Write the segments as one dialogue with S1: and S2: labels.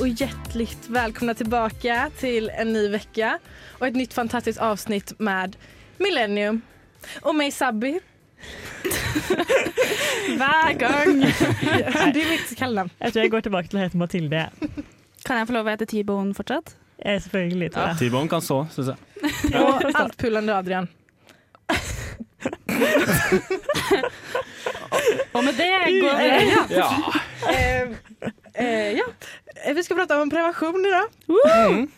S1: och hjärtligt välkomna tillbaka till en ny vecka och ett nytt fantastiskt avsnitt med Millennium och mig Sabbi.
S2: Hver gang.
S1: Det är mitt kallnamn.
S3: Jeg tror jeg går tilbake til å hete Mathilde.
S2: Kan jeg få lov å hete T-bone fortsatt?
S3: Eh, selvfølgelig. jeg.
S4: T-bone kan så, syns jeg.
S1: Och altpullande Adrian.
S2: Og med det går vi
S4: Ja.
S1: Eh, eh, ja. Eh, Vi ska prata om prevention idag.
S4: Mm.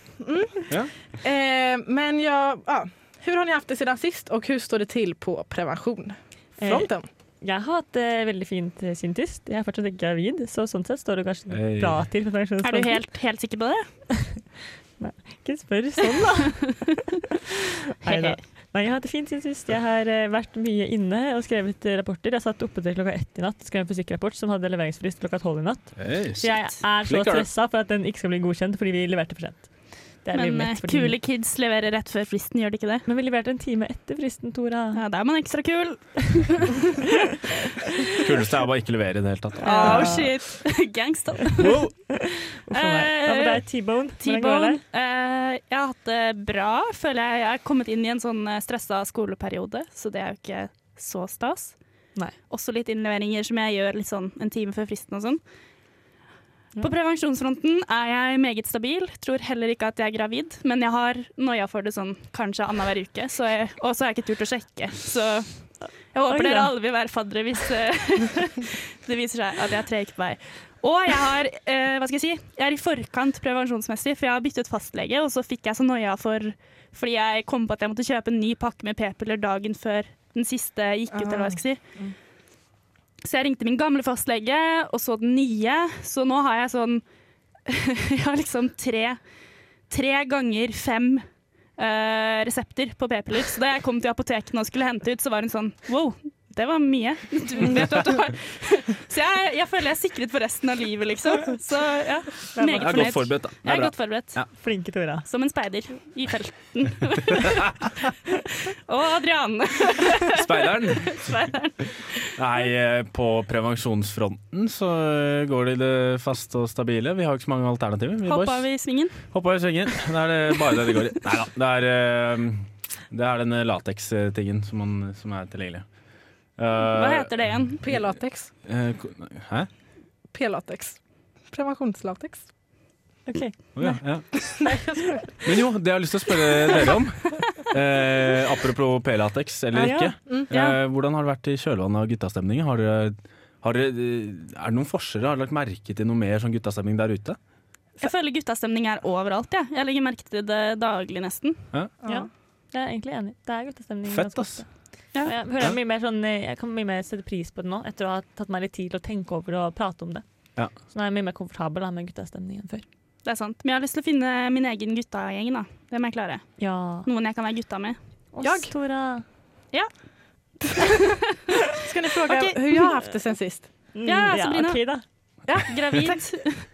S4: Ja.
S1: Eh, men jag, ja. Hur har ni haft det sedan sist och hur står det till på preventionfronten?
S3: Jeg har hatt det veldig fint eh. Jeg er fortsatt ikke gravid, så sånn sett står det kanskje
S4: Hey.
S3: bra til. på
S2: Er du helt, helt sikker på det?
S3: Ikke spør sånn, da. Nei, har hatt det fint siden sist. Jeg har eh, vært mye inne og skrevet eh, rapporter. Jeg satt oppe til klokka ett i natt skrev en fysikkrapport som hadde leveringsfrist klokka tolv i natt.
S4: Hey.
S3: Så jeg er så stressa for at den ikke skal bli godkjent fordi vi leverte for sent. Det er
S2: Men eh, kule kids leverer rett før fristen, gjør de ikke det?
S3: Men vi leverte en time etter fristen, Tora.
S2: Ja, Da er man ekstra kul.
S4: Kuleste er å bare ikke levere i det hele tatt.
S2: Oh shit. Gangsta.
S4: Wow.
S3: Hva med deg, T-bone?
S2: T-bone. eh, jeg har hatt det bra, føler jeg. Jeg er kommet inn i en sånn eh, stressa skoleperiode, så det er jo ikke så stas.
S3: Nei.
S2: Også litt innleveringer som jeg gjør litt sånn en time før fristen og sånn. På prevensjonsfronten er jeg meget stabil. Tror heller ikke at jeg er gravid, men jeg har noia for det sånn kanskje annenhver uke, så jeg, og så har jeg ikke turt å sjekke. Så jeg håper
S3: Oi,
S2: dere alle vil være faddere hvis eh, det viser seg at jeg er treg på vei. Og jeg har, eh, hva skal jeg si, jeg er i forkant prevensjonsmessig, for jeg har byttet fastlege, og så fikk jeg så noia for fordi jeg kom på at jeg måtte kjøpe en ny pakke med p-piller dagen før den siste gikk ut, eller hva jeg skal si. Så jeg ringte min gamle fastlege, og så den nye. Så nå har jeg sånn Jeg har liksom tre, tre ganger fem eh, uh, resepter på p-piller. Så da jeg kom til apoteket og skulle hente ut, så var hun sånn Wow, det var mye. Du vet at du har Så jeg, jeg føler jeg er sikret for resten av livet, liksom. Så ja, meget
S4: Jeg er godt
S2: fornøyd.
S4: forberedt, da.
S2: Jeg
S4: Det
S2: er godt forberedt.
S4: Ja.
S3: Flinke Tora.
S2: Som en speider i felten. og Adrian.
S4: Speideren.
S2: Speideren.
S4: Nei, eh, på prevensjonsfronten så eh, går det i det faste og stabile. Vi har ikke så mange alternativer. Vi
S2: Hoppa
S4: boys.
S2: vi i svingen?
S4: Hoppa i svingen. Det er det bare det det går i. Nei da. Det er, eh, det er denne lateks-tingen som, man- som er tilgjengelig. Eh,
S2: Hva heter det igjen?
S1: P-latex.
S4: Hæ?
S1: P-latex. Preventionslatex.
S3: Ok.
S4: Å ja, ja. Men jo, det jeg har lyst til å spørre dere om, eh, apropos P-latex eller
S3: Ah, ja.
S4: ikke.
S1: Mm,
S4: Eh, hvordan har det vært i kjølvannet av guttastemningen? Har dere, har dere, eh, er det noen forskjeller? Har dere lagt merke til noe mer sånn guttastemning der ute?
S2: Jeg føler guttastemning er overalt. Ja. Jeg legger merke til det daglig, nesten.
S3: Ja. Jeg er egentlig enig. Det er guttastemning.
S4: Fett, ass.
S3: Ja, jeg, hører mye mer sånn, jeg kan mye mer sette pris på det nå, etter å ha tatt meg litt tid til å tenke over det og prate om det.
S4: Ja.
S3: Så nå er jeg mye mer komfortabel da, med guttastemning enn før.
S2: Det er sant. Men jeg har lyst til å finne min egen guttagjeng. da. Det må jeg klare.
S3: Ja.
S2: Noen jeg kan være gutta med.
S3: Oss,
S1: Jag?
S3: Tora.
S1: Ska ni fråga
S2: Okej.
S1: hur jag har haft det sen sist?
S3: Mm,
S2: Ja, Sabrina.
S3: ok da.
S2: Gravid.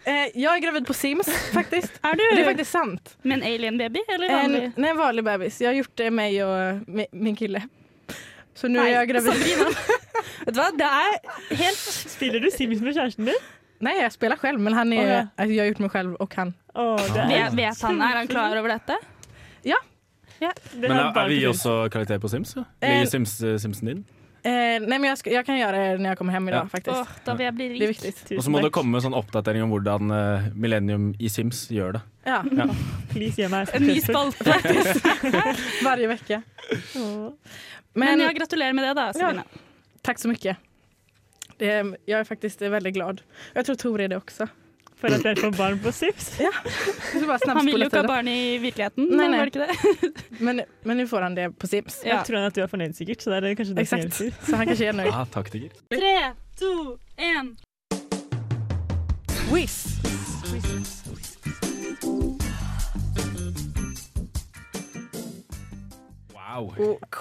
S1: Eh, jag är gravid på Sims faktiskt.
S2: Er
S1: Det är
S2: du
S1: faktiskt sant.
S2: med en alien-baby, eller
S1: En,
S2: vanlig?
S1: nej, en vanlig bebis. Jag har gjort det mig och mi- min kille. Så nu
S2: Nei,
S1: är jag gravid.
S2: Vet du hva, det er helt
S3: Spiller du Sims med kjæresten din?
S1: Nej, jag spelar själv men han är,
S3: Åh, ja.
S1: alltså, jag har gjort mig själv och han.
S3: Er,
S2: vet, vet han, Er han klar over dette?
S3: det
S4: Men er,
S3: bare
S4: er vi
S3: på
S4: også karakter på Sims? Ja?
S1: Eh,
S4: Ligger Sims, eh, Simsen din?
S1: Eh, nej men jag, ska, jag kan göra det när jag kommer hem idag
S4: Ja.
S1: faktiskt.
S2: Åh, da vil jeg bli
S1: Det är
S2: rik.
S1: viktigt.
S3: Tusen
S4: Og så må det
S3: takk.
S4: komme med sånn oppdatering om hvordan eh, Millennium i Sims gjør det.
S1: Ja,
S3: Please, gi meg
S2: En ny spalte.
S1: varje vecka.
S2: Men,
S1: Men
S2: jag gratulerar med det då, Sabina.
S1: Ja, tack så mycket. Det, jag är faktiskt väldigt glad. Jag tror Tor är det också.
S3: För att rädda barn på
S1: SIPS? Ja.
S2: han vill ju inte ha barn i verkligheten. Nej, nej.
S1: men, men nu får han det på SIPS.
S2: Ja.
S3: Jag tror att du har förnöjd Sigurd. Så där är det kanske
S1: det
S3: Exakt.
S1: Så han kanske är nöjd.
S4: ah, tack Sigurd.
S2: Tre, två, en.
S1: Quiz.
S4: Wow.
S1: Ah.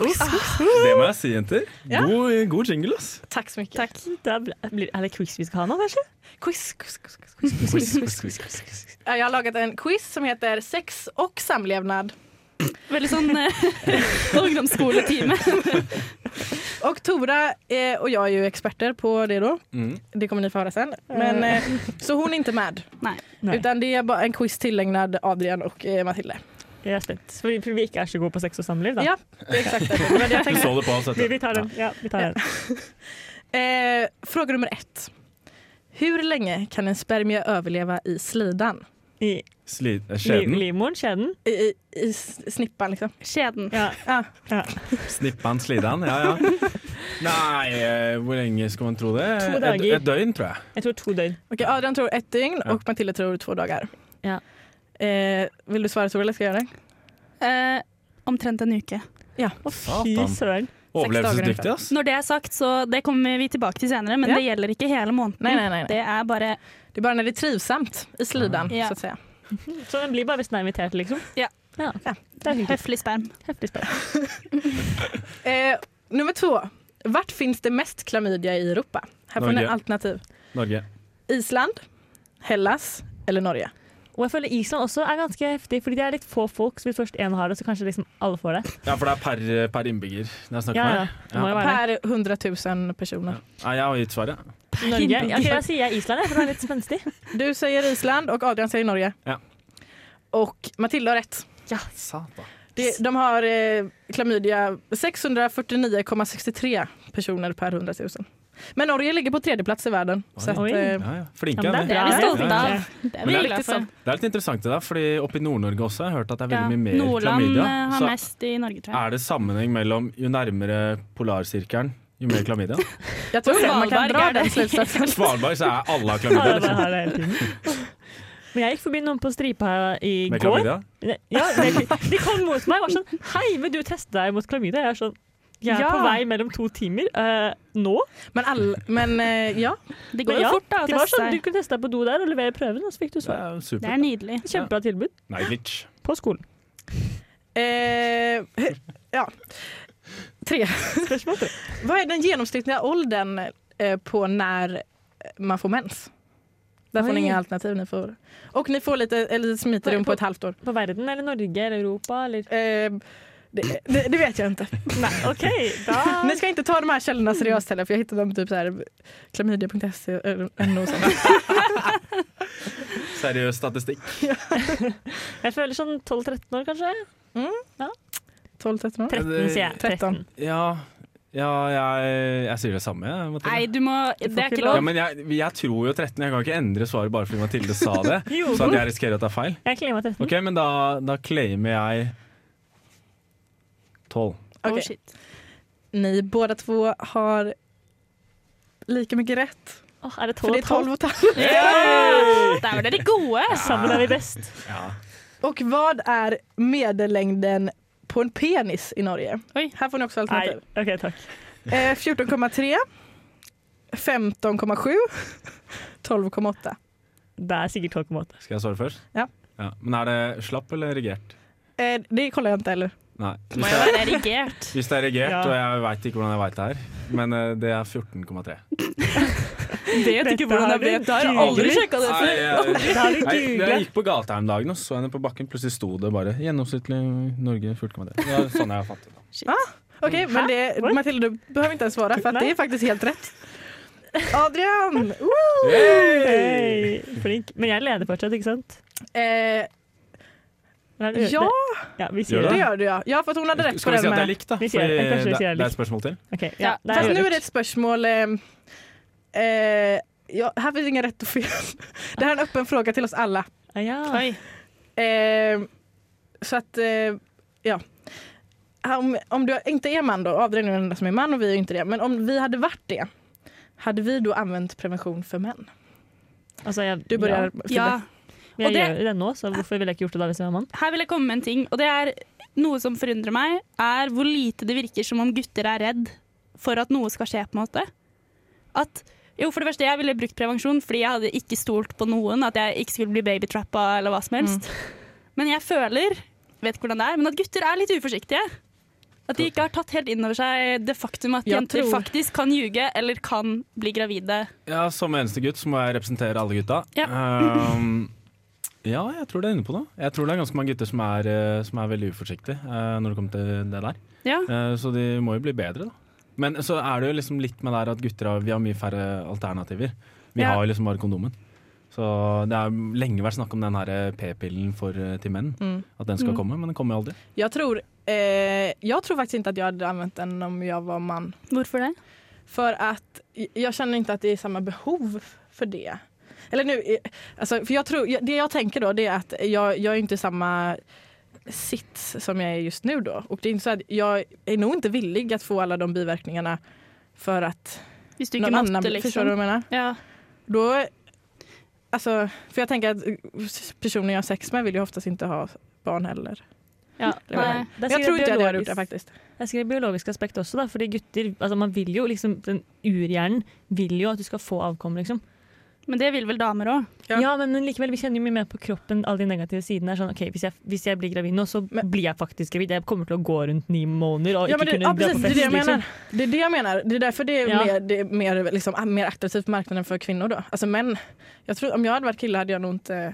S4: Det må jeg si, jenter.
S1: God, ja.
S4: god jingle, ass.
S1: Takk så mye.
S3: Takk. Da blir, er det quiz vi skal ha nå, kanskje?
S1: Quiz, quiz, quiz. Jag har lagat en quiz som heter Sex och samlevnad.
S2: Väldigt sån eh, ungdomsskoletime.
S1: och Tora eh, och jag är ju experter på det då.
S4: Mm.
S1: Det kommer ni få höra sen. Men, eh, eh så hon är inte med.
S2: Nej.
S1: Utan det är bara en quiz tillägnad Adrian och eh, Mathilde.
S3: Jeg er spent. For vi, for vi ikke er så gode på sex og samliv, da.
S1: Ja, det är exakt det. det. var det jag
S4: Du så det på oss.
S3: Vi, vi tar den. Ja, vi tar den.
S1: Eh, fråga nummer ett. Hur länge kan en spermie överleva i slidan?
S3: I
S4: Sli- eh,
S3: li,
S4: Skjeden.
S3: livmoren, skjeden.
S1: I, i, i s- snippan liksom.
S2: Skjeden.
S3: Ja.
S1: Ja.
S3: ja.
S4: Snippan, slidan. Ja, ja. Nei, eh, hvor lenge skal man tro det?
S3: To
S4: Et,
S3: dager.
S4: et døgn, tror jeg.
S3: Jeg tror to døgn.
S1: Okej, Adrian tror ett dygn
S4: Ja.
S1: och Matilda tror två dagar.
S3: Ja.
S1: Eh, vill du svara Tora eller ska jag göra det?
S2: Eh, omtrent en uke.
S3: Å, fy
S4: Satan.
S3: søren.
S4: Overlevelsesdyktig, ass.
S2: Når det er sagt, så det kommer vi tilbake til senere, men
S1: Ja.
S2: det gjelder ikke hele måneden.
S1: Nej, nej, nej. nej.
S2: Det er bare
S1: Det är bara när det är trivsamt i slidan
S2: Ja.
S1: så att säga.
S3: Så den blir bare hvis den er invitert, liksom?
S2: Ja.
S3: ja.
S1: Ja.
S3: Er
S2: høflig sperm.
S3: Heftig spørsmål.
S1: Eh, nummer två. Vart finns det mest klamydia i Europa? Här får ni alternativ.
S4: Norge.
S1: Island, Hellas eller Norge?
S3: Og jeg føler Island også er ganske heftig, fordi det er litt få folk, så hvis først én har det, så kanskje liksom alle får det.
S4: Ja, for det er per, per innbygger det er snakk
S3: Ja,
S4: om
S3: ja.
S4: Ja.
S1: Per 100 000 personer.
S4: Nei, jeg har gitt svaret.
S3: Norge. Ja, ok, da sier jeg Island, for det er litt spenstig.
S1: Du säger Island och Adrian säger Norge.
S4: Ja.
S1: Och Matilda har rätt.
S4: Satan.
S1: Det, de har eh, klamydia 649,63 personer per 100 000. Men Norge ligger på tredje plats i världen. Så
S3: Oj.
S1: eh,
S4: Ja, ja. Flinke er
S3: det
S2: er vi stolte av. Det er vi
S4: det er
S1: litt.
S4: Det er interessant det der, fordi oppe i Nord-Norge også har jeg hørt at det er veldig
S2: Ja.
S4: mye mer
S2: Nordland
S4: klamydia.
S2: eh, har
S4: Så
S2: mest i Norge, tror jeg.
S4: er det sammenheng mellom jo nærmere polarsirkelen, jo mer klamydia?
S1: jag tror man kan
S2: Svalbard
S1: dra
S2: är det.
S1: den slutsatsen.
S4: Svalbard så er alle har
S3: Ja,
S4: klamydia. Liksom.
S3: har. Men jeg gikk forbi noen på stripa i
S4: Med
S3: går.
S4: klamydia.
S3: Ja, de, de kom mot meg og var sånn Hei, vil du teste deg mot klamydia? Jeg er sånn Jeg er
S1: Ja.
S3: på vei mellom to timer. Eh, nå?
S1: Men, all, men eh, ja,
S2: Det går jo
S3: Ja,
S2: fort da, å teste
S3: sånn, Du kunne teste deg på do der og levere prøven, og så fikk du
S4: Det
S3: svar.
S4: jo
S2: Det er nydelig.
S3: Kjempebra tilbud
S4: Nei, glitch.
S3: på skolen.
S1: eh, ja. Tre.
S3: Spørsmål tre.
S1: Vad är den genomsnittliga åldern på när man får mens? Där får ni inga alternativ. Ni får. Och ni får lite, lite smiterum på ett halvt år.
S3: På verden eller Norge eller Europa eller
S1: Eh, det, det, det vet jag inte.
S3: Nei, OK, da
S1: Ni ska inte ta de här källorna seriöst heller för jag hittade dem typ så här klamydia.se eller NO och sånt.
S4: Seriøs statistikk.
S3: Jeg føler sånn 12-13 år, kanskje?
S1: 12-13 år.
S3: 13, sier jeg.
S1: 13.
S3: 13.
S4: Ja, ja jeg, jeg sier det samme. Mathilde.
S2: Nei, du må Det er
S1: ikke lov.
S4: Ja, men jeg, jeg tror jo 13. Jeg kan ikke endre svaret bare fordi Mathilde sa det.
S3: Jo.
S4: Så at jeg risikerer å ta feil.
S3: Jeg claimer 13.
S4: Ok, Men da, da claimer jeg 12.
S2: Oh,
S1: Okej.
S2: shit.
S1: Ni båda två har lika mycket rätt.
S3: Åh, er det
S1: För
S3: 12
S1: det är 12
S3: 12?
S1: och ett halvt.
S2: Ja! Der var dere gode.
S3: Sammen er vi best.
S4: Ja.
S1: Och vad är medellängden på en penis i Norge?
S2: Oj.
S1: Här får ni också alternativ.
S3: OK, takk.
S1: Eh, 14,3 15,7 12,8
S3: Det er sikkert 12,8.
S4: Skal jeg svare først?
S1: Ja.
S4: Men er det slapp eller regert?
S1: eh, Det kollar jag inte heller.
S4: Nei.
S2: Må
S4: Hvis
S2: jo
S4: det
S2: være erigert.
S4: hvis det er regert,
S3: Ja.
S4: og jeg veit ikke hvordan jeg veit det her, men eh, det er 14,3.
S1: Vet
S3: ikke hvordan jeg vet.
S1: Det har
S3: jeg aldri
S1: sjekka
S4: jeg,
S3: Det har du
S4: Nei, jeg
S3: googlet.
S4: gikk på gata her om dagen og så henne på bakken. Plutselig sto det bare 'gjennomsnittlig Norge 14,3'. Det var sånn jeg fant det.
S2: Shit.
S1: Okej, men det? Matilda du behöver inte ens svara för det är faktiskt helt rätt. Adrian! Woo!
S3: Hei, flink. Men jeg leder fortsatt, ikke sant?
S1: Eh, Ja,
S3: det- ja, vi
S4: Gjør
S1: det
S3: det.
S1: gör du ja. Ja, för att hon hade rätt på
S4: Skal vi
S1: den med.
S4: likt?
S3: Vi
S4: Fordi
S3: det. Jeg kanskje vi sier det
S4: det er
S3: likt.
S4: et spørsmål til.
S3: Ok, ja,
S2: Ja,
S1: Fast nu är det ett spörsmål. Eh, eh, ja, här finns inga rätt och fel. Det här är en öppen fråga till oss alla.
S3: Ah, ja.
S1: Eh, så att, eh, ja. Om, om du inte är man då, Adrian är den enda som är man och vi är inte det. Men om vi hade varit det, hade vi då använt prevention för män?
S3: Altså, jeg,
S1: Du börjar,
S3: ja.
S2: Og det-
S3: gjør det nå, så hvorfor ville jeg ikke gjort det da hvis jeg var mann?
S2: Her vil jeg komme med en ting, og det er noe som forundrer meg, er hvor lite det virker som om gutter er redd for at noe skal skje, på en måte. At jo, for det første, jeg ville brukt prevensjon fordi jeg hadde ikke stolt på noen, at jeg ikke skulle bli babytrappa eller hva som helst. Men jeg føler, vet ikke hvordan det er, men at gutter er litt uforsiktige. At de ikke har tatt helt inn over seg det faktum at
S1: Jeg
S2: jenter
S1: tror-
S2: faktisk kan ljuge eller kan bli gravide.
S4: Ja, Som eneste gutt så må jeg representere alle gutta.
S2: Ja.
S4: Um, ja, jeg tror det er inne på noe. Jeg tror det er ganske mange gutter som er, eh, som er veldig uforsiktige eh, når det kommer til det der.
S2: Ja,
S4: Eh, så de må jo bli bedre, da. Men så er det jo liksom litt med der at gutter har, vi har mye færre alternativer. Vi
S2: Ja.
S4: har jo liksom bare kondomen. Så det har lenge vært snakk om den her p-pillen for, til menn.
S1: Mm.
S4: At den skal
S2: Mm.
S4: komme, men den kommer jo aldri.
S1: Jag, tror, eh, jag tror faktiskt inte att jag hade använt den om jag var man.
S2: Hvorfor det?
S1: För att jag känner inte att det är samma behov för det. Eller nu, eh, alltså, för jag tror, det jag tänker då det är att jag, jag är inte samma sits som jag är just nu då. Och det är inte så att jag är nog inte villig att få alla de biverkningarna för att någon annan,
S2: måtte,
S1: förstår du
S2: liksom.
S1: vad jag menar?
S2: Ja.
S1: Då, alltså, för jag tänker att personer jag har sex med vill ju oftast inte ha barn heller.
S2: ja.
S3: Er
S1: Jag tror inte jag hade gjort det faktiskt.
S3: Det er sikkert biologisk aspekt også, da, fordi gutter altså Man vil jo liksom Den urhjernen vil jo at du skal få avkom, liksom.
S2: Men det vil vel damer òg?
S1: Ja.
S3: Ja, men, men likevel, vi kjenner jo mye mer på kroppen alle de negative sidene. Er sånn, ok, hvis jeg, hvis jeg blir gravid nå, så
S1: Men-
S3: blir jeg faktisk gravid. Jeg kommer til å gå rundt ni måneder og
S1: Ja,
S3: ikke
S1: men det,
S3: kunne
S1: ja,
S3: dra
S1: precis,
S3: på
S1: det är
S3: fest.
S1: det jag
S3: liksom.
S1: menar. Det är det jag menar. Det är därför det är
S3: Ja.
S1: mer, det är mer, liksom, mer attraktivt på marknaden för kvinnor då. Alltså män. Jag tror, om jag hade varit kille hade jag nog inte...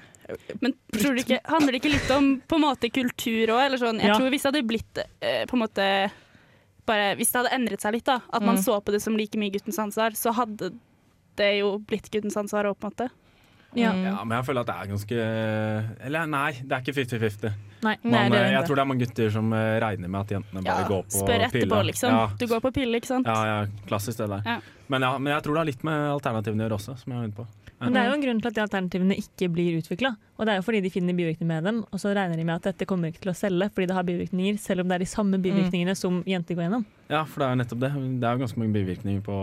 S2: Men tror du ikke, handler det ikke litt om på en måte kultur òg? Eller sånn, jeg
S3: Ja.
S2: tror hvis det hadde blitt eh, på en måte bare, Hvis det hadde endret seg litt, da, at man
S1: Mm.
S2: så på det som like mye guttens ansvar, så hadde det jo blitt guttens ansvar òg, på en måte.
S3: Ja.
S1: Mm.
S4: Ja, men jeg føler at det er ganske Eller nei, det er ikke 50-50.
S3: Nei.
S1: Nej,
S4: Man,
S1: det är
S4: eh,
S1: det
S4: Jeg tror det er mange gutter som eh, regner med at jentene bare
S2: Ja,
S4: går på
S2: spør etterpå, liksom.
S4: Ja,
S2: Du går på pille, ikke sant?
S4: ja, ja, klassisk det der.
S2: Ja.
S4: Men, ja, men jeg tror det har litt med alternativene å gjøre også, som jeg var inne på.
S3: Men det er jo en grunn til at de alternativene ikke blir utvikla. Og det er jo fordi de finner bivirkninger med dem, og så regner de med at dette kommer ikke til å selge fordi det har bivirkninger, selv om det er de samme bivirkningene som jenter går gjennom.
S4: Ja, for det er jo nettopp det. Det er jo ganske mange bivirkninger på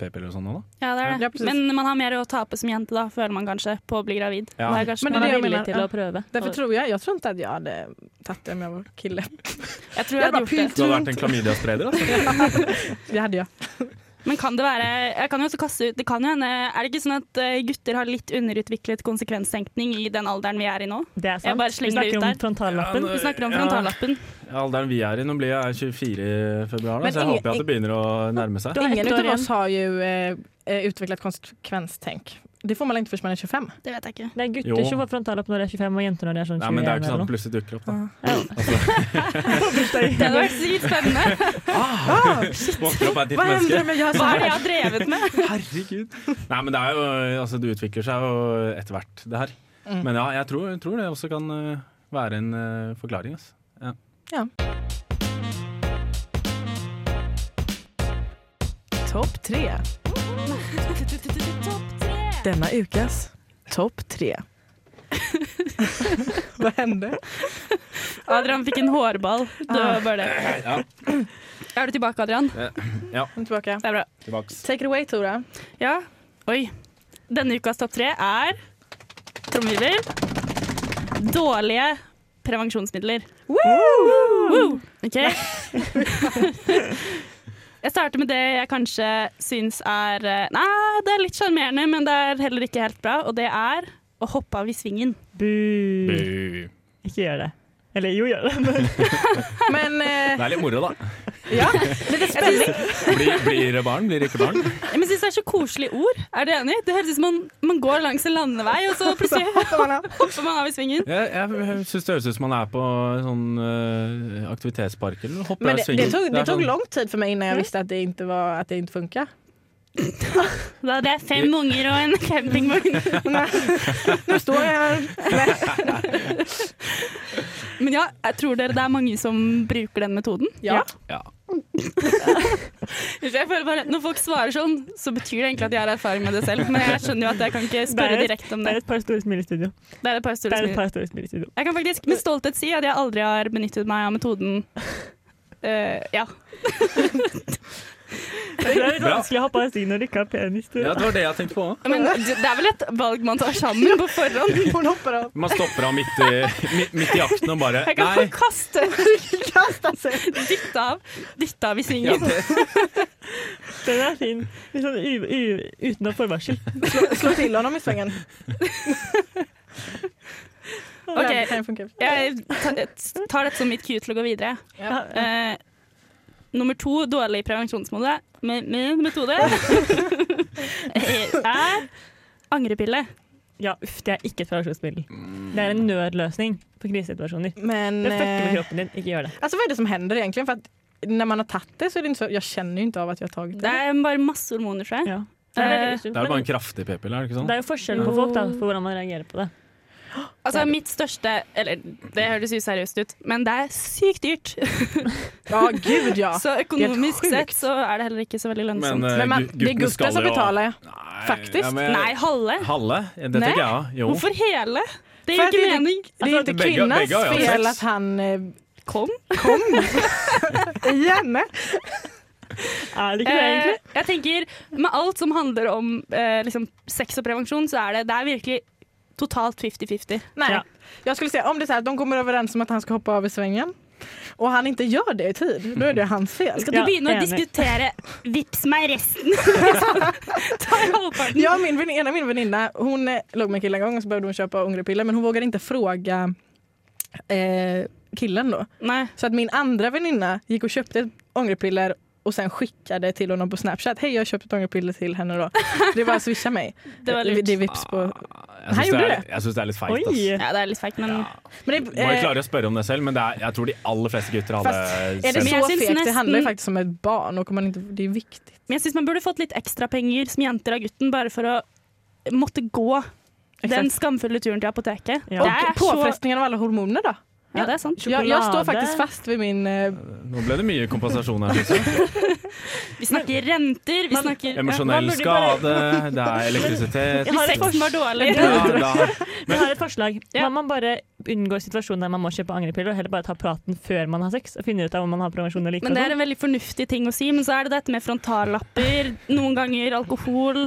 S4: p-piller og sånn nå, da.
S2: Ja, det er
S1: Ja,
S2: det.
S1: precis.
S2: Men man har mer å tape som jente, da, føler man kanskje, på å bli gravid.
S4: Ja.
S2: Det er kanskje,
S1: Men
S3: Man
S1: det
S3: er
S1: er
S3: villig
S1: mener,
S3: til
S1: ja.
S3: å prøve.
S1: Därför
S3: Og-
S1: tror jag, jag tror inte att jag hade tagit det om jag var kille.
S2: jeg tror jeg
S1: Jeg
S2: hadde
S1: bare
S2: gjort det.
S4: Du har vært en klamydia-spreder, altså.
S1: Det hade jag.
S2: Men kan det være Jeg kan jo også kaste ut Det kan jo hende Er det ikke sånn at eh, gutter har litt underutviklet konsekvenstenkning i den alderen vi er i nå?
S3: Det er sant.
S2: bare
S3: Vi snakker
S2: ut
S3: om
S2: der.
S3: frontallappen.
S4: Ja,
S2: Vi snakker om
S4: Ja.
S2: frontallappen.
S4: Alderen vi er i, nå blir jeg 24 i februar, da,
S1: Men
S4: så jeg
S1: ingen-
S4: håper at det begynner å nærme seg.
S1: Ingen av oss har ju eh, eh, utvecklat konsekvenstänk. Det får man inte förrän man är 25.
S2: Det vet jeg ikke.
S3: Det er gutter
S4: Jo.
S3: som får frontallapp når de er 25, og jenter når de er sånn 21
S4: Nei, men det er jo ikke sånn at plutselig dukker opp, da.
S3: Ja.
S2: Det hadde vært sykt spennende.
S1: Ah,
S4: Våkner opp er et nytt
S1: vad händer
S4: menneske.
S1: med jag
S2: Hva er det jeg har drevet med?
S4: Herregud. Nei, men det er jo Altså, det utvikler seg jo etter hvert, det her.
S1: Mm.
S4: Men ja, jeg tror, jeg tror det også kan eh, være en eh, forklaring, altså. Ja.
S1: Topp tre. Denna ukas topp tre. Vad hände?
S2: Adrian fikk en hårball. Det var bare det.
S4: ja.
S2: Er du tilbake, Adrian?
S4: ja.
S1: Jag är tillbaka.
S2: Det er bra.
S4: Tilbaks.
S1: Take it away Tora.
S2: Ja. Oi. Denne ukas topp tre er trommevirvel dårlige prevensjonsmidler. Woo! OK. Jeg starter med det jeg kanskje syns er eh, Nei, det er litt sjarmerende, men det er heller ikke helt bra, og det er å hoppe av i svingen.
S3: Bu.
S4: Bu.
S3: Ikke gjør det. Eller jo, gjør det. Men
S1: Men eh,
S4: Det er litt moro, da.
S1: Ja, lite spänning.
S4: Blir, blir det barn, blir det ikke barn?
S2: Ja, Men jeg syns det er så koselige ord. Er du enig? Det høres ut som man, man går langs en landevei, og så plutselig hopper man av i svingen.
S4: Jeg, jeg syns det høres ut som man er på sånn eh, aktivitetspark eller. Hopper
S1: Men
S4: av
S1: det,
S4: svingen.
S1: det, tog,
S4: Det
S1: tog lång tid för mig innan jag visste att det inte, var, att det inte funkar.
S2: Da det er fem unger og en campingvogn.
S1: Nu står jag här.
S2: Men ja, jeg tror dere det er mange som bruker den metoden?
S1: Ja.
S4: Ja.
S2: Jeg føler bare, Når folk svarer sånn, så betyr det egentlig at jeg har erfaring med det selv. Men jeg skjønner jo at jeg kan ikke spørre
S3: Det et-
S2: direkte om
S3: det
S2: det.
S3: er et par store smil i studio.
S2: Det er et par store
S3: et
S2: smil.
S3: par store smil i studio.
S2: Jeg kan faktisk med stolthet si at jeg aldri har benyttet meg av metoden. Eh, ja.
S3: Det er litt
S4: Bra.
S3: vanskelig å hoppe av stigen når du ikke har penis. Du.
S4: ja, det var det jeg tenkte på òg.
S2: Men det det er vel et valg man tar sammen på forhånd?
S1: Hon hoppar av.
S4: Man stopper av midt midt, midt i jakten og bare
S2: Jeg kan
S4: Nei.
S2: kaste,
S1: Kastar sig.
S2: dytte av, dytte av i
S4: Ja,
S2: svingen.
S4: det,
S3: Den er fin. Litt sånn u, u, uten noe forvarsel.
S1: Slå, slå till honom i svängen.
S2: Okej.
S1: Det kan ju funka.
S2: Jeg ta- tar dette som mitt cue til å gå videre.
S1: Ja.
S2: Eh, nummer to, dårlig prevensjonsmetode med, med metode er angrepille.
S3: Ja, uff, det er ikke et prevensjonsmiddel. Det er en nødløsning på krisesituasjoner.
S1: Men
S3: Det fucker med
S1: eh,
S3: kroppen din. Ikke gjør det.
S1: alltså vad är det som händer egentligen? För att när man har tagit det så är det inte så, jag känner ju inte av att jag har tagit
S2: Det
S1: det.
S2: er bare masse hormoner, tror jeg.
S3: Ja. Det er,
S4: Det er jo bare en kraftig p-pille, er det ikke sånn?
S3: det er jo forskjell på folk da, for hvordan man reagerer på det.
S2: Altså, mitt største Eller, det høres useriøst ut, men det er sykt dyrt.
S1: Ja, gud ja.
S2: Så økonomisk
S1: sjukt.
S2: sett så er det heller ikke så veldig lønnsomt.
S4: Men, eh,
S1: Men man,
S4: gu-
S1: det är
S4: guttene
S1: gutten som
S4: jo-
S1: betalar.
S4: Nei,
S1: Faktisk.
S4: men-
S2: Nei, halve.
S4: Halve? Det
S1: Nei.
S4: tenker jeg. Jo.
S2: Hvorfor hele? Det
S1: För
S2: gir
S1: att
S2: ikke
S1: det,
S2: mening.
S1: det är inte
S4: Alltså, bägge-
S1: kvinnans
S4: bägge har jag
S1: fel
S4: sex.
S1: att han eh,
S2: Kom.
S1: kom. Igen.
S3: Er det
S2: Eh, jeg tenker, Med alt som handler om eh, liksom, sex og prevensjon, så er det, det er virkelig totalt 50-50.
S1: Nej,
S3: Ja.
S1: jag skulle säga om det är så här att de kommer överens om att han ska hoppa av i svängen och han inte gör det i tid, då är det hans fel.
S2: Skal du
S3: Ja, enig.
S2: diskutere 'vips meg resten'?
S1: Och min, vän- ena min väninna, hon eh, låg med en kille en gång och så behövde hon köpa ångerpiller men hon vågade inte fråga eh, killen då.
S2: Nei.
S1: Så att min andra väninna gick och köpte ångerpiller och sen skickade till honom på Snapchat. Hej jag har köpt ett ångerpiller till henne då. Det är bara att swisha mig.
S2: Det var lurt.
S1: Det är vips på.
S4: Jeg
S1: Han
S4: syns det,
S1: gjorde
S4: er- jeg syns det er litt feigt. Ass.
S2: Ja, det er litt feigt, men
S4: Ja.
S1: Men det,
S4: Må jeg
S1: eh,
S4: klare å spørre om det selv, men det er, jeg tror de aller fleste gutter hadde
S1: Fast är det
S2: jag
S1: så fegt? Det
S2: nästan-
S1: handlar ju faktiskt om ett barn och om man inte, det är viktigt.
S2: Men jeg syns man burde fått litt ekstra penger som jenter av gutten, bare for å måtte gå den
S1: Exakt.
S2: skamfulle turen til apoteket.
S3: Ja.
S1: Och
S2: Det er så
S1: påfrestningen av alla hormoner då?
S2: Ja, det er sant.
S1: Jag, jag står faktiskt fast vid min... Eh,
S4: Nå ble det mye kompensasjon her. synes jeg.
S2: Vi snakker renter, vi snakker
S4: Emosjonell
S3: Man burde bare-
S4: skade, det er elektrisitet
S3: Jeg har et
S2: Sexen var dårlig.
S4: ja, da,
S3: Jeg har et forslag.
S2: Ja.
S3: Kan man bare unngå situasjonen der man må kjøpe angrepiller, og heller bare ta praten før man har sex, og finne ut av om man har prevensjon eller ikke?
S2: Men det er en veldig fornuftig ting å si. Men så er det dette med frontallapper, noen ganger alkohol.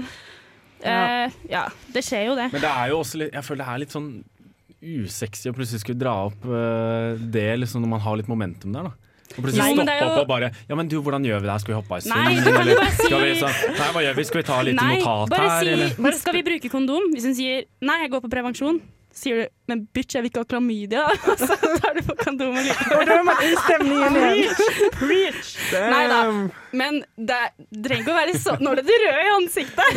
S3: Ja.
S2: Eh, ja, det skjer jo det.
S4: Men det er jo også litt, jeg føler det er litt sånn usexy å plutselig skulle dra opp eh, det liksom når man har litt momentum der. da og plutselig
S2: Nei,
S4: stoppe
S2: jo-
S4: opp og bare Ja, men du, hvordan gjør vi det her? Skal vi hoppe i
S2: Nei,
S4: sving?
S2: du kan jo
S4: eller
S2: bare si-
S4: skal vi Nei, hva gjør vi? Skal vi ta litt
S2: Nei,
S4: notat
S2: bare
S4: her,
S2: si
S4: eller?
S2: Skal vi bruke kondom? Hvis hun sier 'nei, jeg går på prevensjon', sier du 'men bitch, jeg vil ikke ha klamydia', og så tar du på kondomet likevel.
S1: och då är man i stämningen igen.
S3: Preach!
S2: Nei da. Men det trenger ikke å være sånn. Nå ble du rød i ansiktet.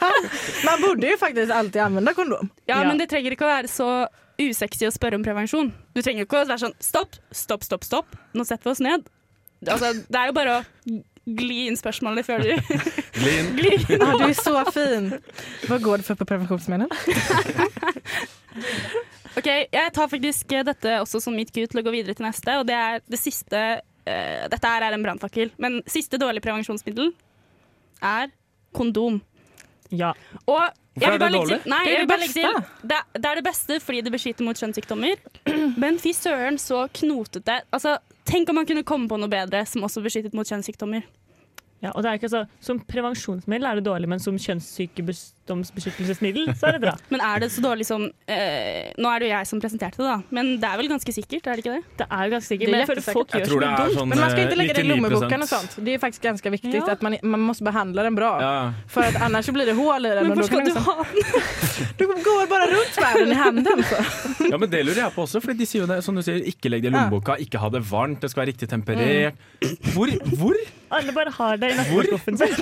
S1: Man borde ju faktiskt alltid använda kondom.
S2: Ja,
S3: Ja.
S2: men det trenger ikke å være så usexy å spørre om prevensjon. Du trenger ikke å være sånn stopp, stopp, stopp, stopp. Nå setter vi oss ned. Altså, det er jo bare å gli inn spørsmålet før du
S4: Gli inn.
S2: glir inn.
S1: Ah, du är så fin. Vad går det för på preventionsmedel?
S2: Ok, Jeg tar faktisk dette også som mitt cue til å gå videre til neste. Og det er det siste eh, Dette her er en brannfakkel, men siste dårlige prevensjonsmiddel er kondom.
S3: Ja.
S2: Og
S4: Hvorfor
S2: jeg
S4: er
S2: vil
S4: det
S2: bare legge
S4: dårlig?
S2: til, nei,
S1: Det er det
S2: legge til
S1: beste.
S2: det, det er det beste fordi det beskytter mot kjønnssykdommer. Men fy søren, så knotete. Altså, tenk om man kunne komme på noe bedre som også beskyttet mot kjønnssykdommer.
S3: Ja. Og det er ikke så, som prevensjonsmiddel er det dårlig, men som kjønnssykdomsbeskyttelsesmiddel så er det bra.
S2: Men er det så dårlig som eh, Nå er det jo jeg som presenterte det, da. Men det er vel ganske sikkert, er det ikke det?
S3: Det er jo ganske sikkert,
S1: Det er
S3: men jeg føler folk gjør
S4: tror
S3: så mye dumt.
S4: sånn
S1: Men man ska inte
S4: eh,
S1: lägga det i
S4: 99%.
S1: lommeboken och sånt. Det är faktiskt ganska viktigt
S3: Ja.
S1: att man, man måste behandla den bra.
S4: Ja.
S1: För att annars blir det hål i den.
S2: Men
S1: då kan
S2: skal du
S1: liksom,
S2: ha den?
S1: du går bara runt med den i handen. Så.
S4: ja, men det lurer jeg på også, for de sier jo det, som du sier, ikke legg det i lommeboka, ikke ha det varmt, det skal være riktig temperert. Hvor? Hvor?
S3: Alle bare har det i nattbordskuffen sin.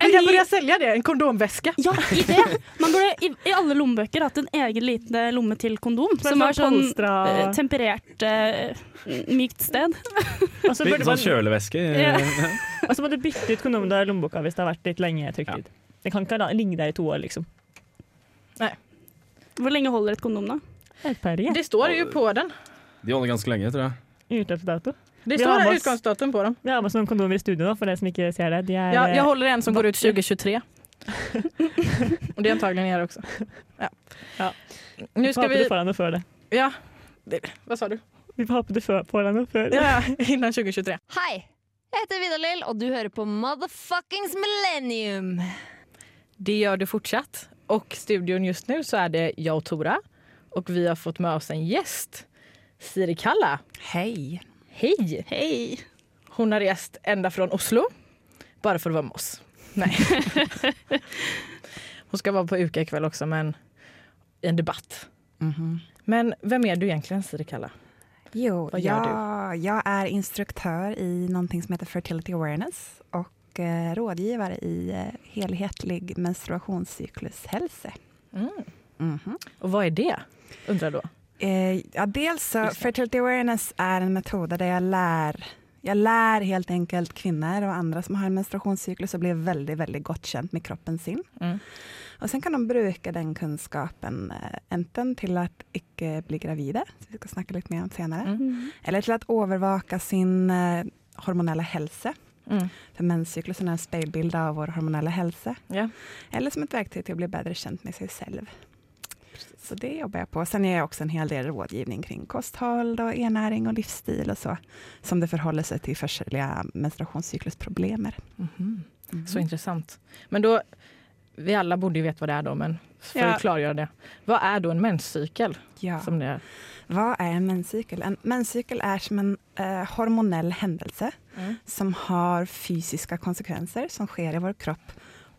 S1: Vi kan börja sälja det, en kondomväska.
S2: Ja, idé! Man burde i, i alle lommebøker hatt en egen liten lomme til kondom.
S3: Som
S2: Som
S3: er
S2: var sånn eh, temperert, eh, mykt sted.
S3: Og så
S4: Litt
S3: burde
S4: sånn
S3: man-
S4: kjølevæske.
S2: Ja.
S3: og så må du bytte ut kondomen du har i lommeboka hvis det har vært litt lenge trykt
S4: Ja.
S3: ut. Det kan ikke la- ligge der i to år, liksom.
S2: Hvor lenge holder et kondom, da?
S3: Et par.
S1: Det står ju på den.
S4: De holder ganske lenge, tror jeg.
S3: Utløpsdato.
S1: Det står
S3: oss-
S1: utgångsdatum på dem.
S3: Vi har med oss noen kondomer i studio nå, for dere som ikke ser det. De er,
S1: Jag,
S3: eh,
S1: jag håller en som går ut
S3: vakre.
S1: 2023. Och det är antagligen er också. Ja.
S3: Ja.
S1: Nu ska
S3: du
S1: vi...
S3: får deg noe før det.
S1: Ja. Det, vad sa du?
S3: Vi du får får deg noe før det.
S1: Ja, innan 2023.
S5: Hei, jeg heter Vidar-Lill, og du hører på Motherfuckings Millennium.
S1: Det gör du fortsatt. Och studion just nu så är det jag och Tora. Och vi har fått med oss en gäst. Siri Kalla.
S6: Hej.
S1: Hej!
S2: Hei!
S1: Hon har rest ända från Oslo. Bara för att vara med oss. Nej. Hon ska vara på UKA ikväll också men i en debatt.
S6: Mhm.
S1: Men vem är du egentligen Siri Kalla?
S6: Jo,
S1: Vad gör
S6: jag, jag är instruktör i någonting som heter Fertility Awareness och eh, rådgivare i eh, helhetlig menstruationscyklushälsa.
S1: Mm.
S6: Mhm.
S1: Och vad är det? Undrar då.
S6: Eh, ja, dels så. Fertility Awareness är en metod där jag lär Jag lär helt enkelt kvinnor och andra som har en menstruationscyklus att bli väldigt, väldigt gott känt med kroppen sin.
S1: Mm.
S6: Och sen kan de bruka den kunskapen eh, enten till att icke bli gravida, som vi ska snacka lite mer om senare,
S1: Mm.
S6: Eller till att övervaka sin eh, hormonella hälsa.
S1: Mm.
S6: För menscyklusen är en spegelbild av vår hormonella hälsa.
S1: Ja.
S6: Eller som ett verktyg till att bli bättre känt med sig själv. Så det jobbar jag på. Sen ger jag också en hel del rådgivning kring kosthåll, och ernäring och livsstil och så. Som det förhåller sig till försäljliga menstruationscyklusproblem.
S1: Mhm.
S6: Mm.
S1: Så intressant. Men då, vi alla borde ju veta vad det är då, men för
S2: Ja.
S1: att klargöra det. Vad är då en menscykel?
S6: Ja.
S1: Som det är?
S6: Vad är en menscykel? En menscykel är som en eh, hormonell händelse
S1: Mm.
S6: som har fysiska konsekvenser som sker i vår kropp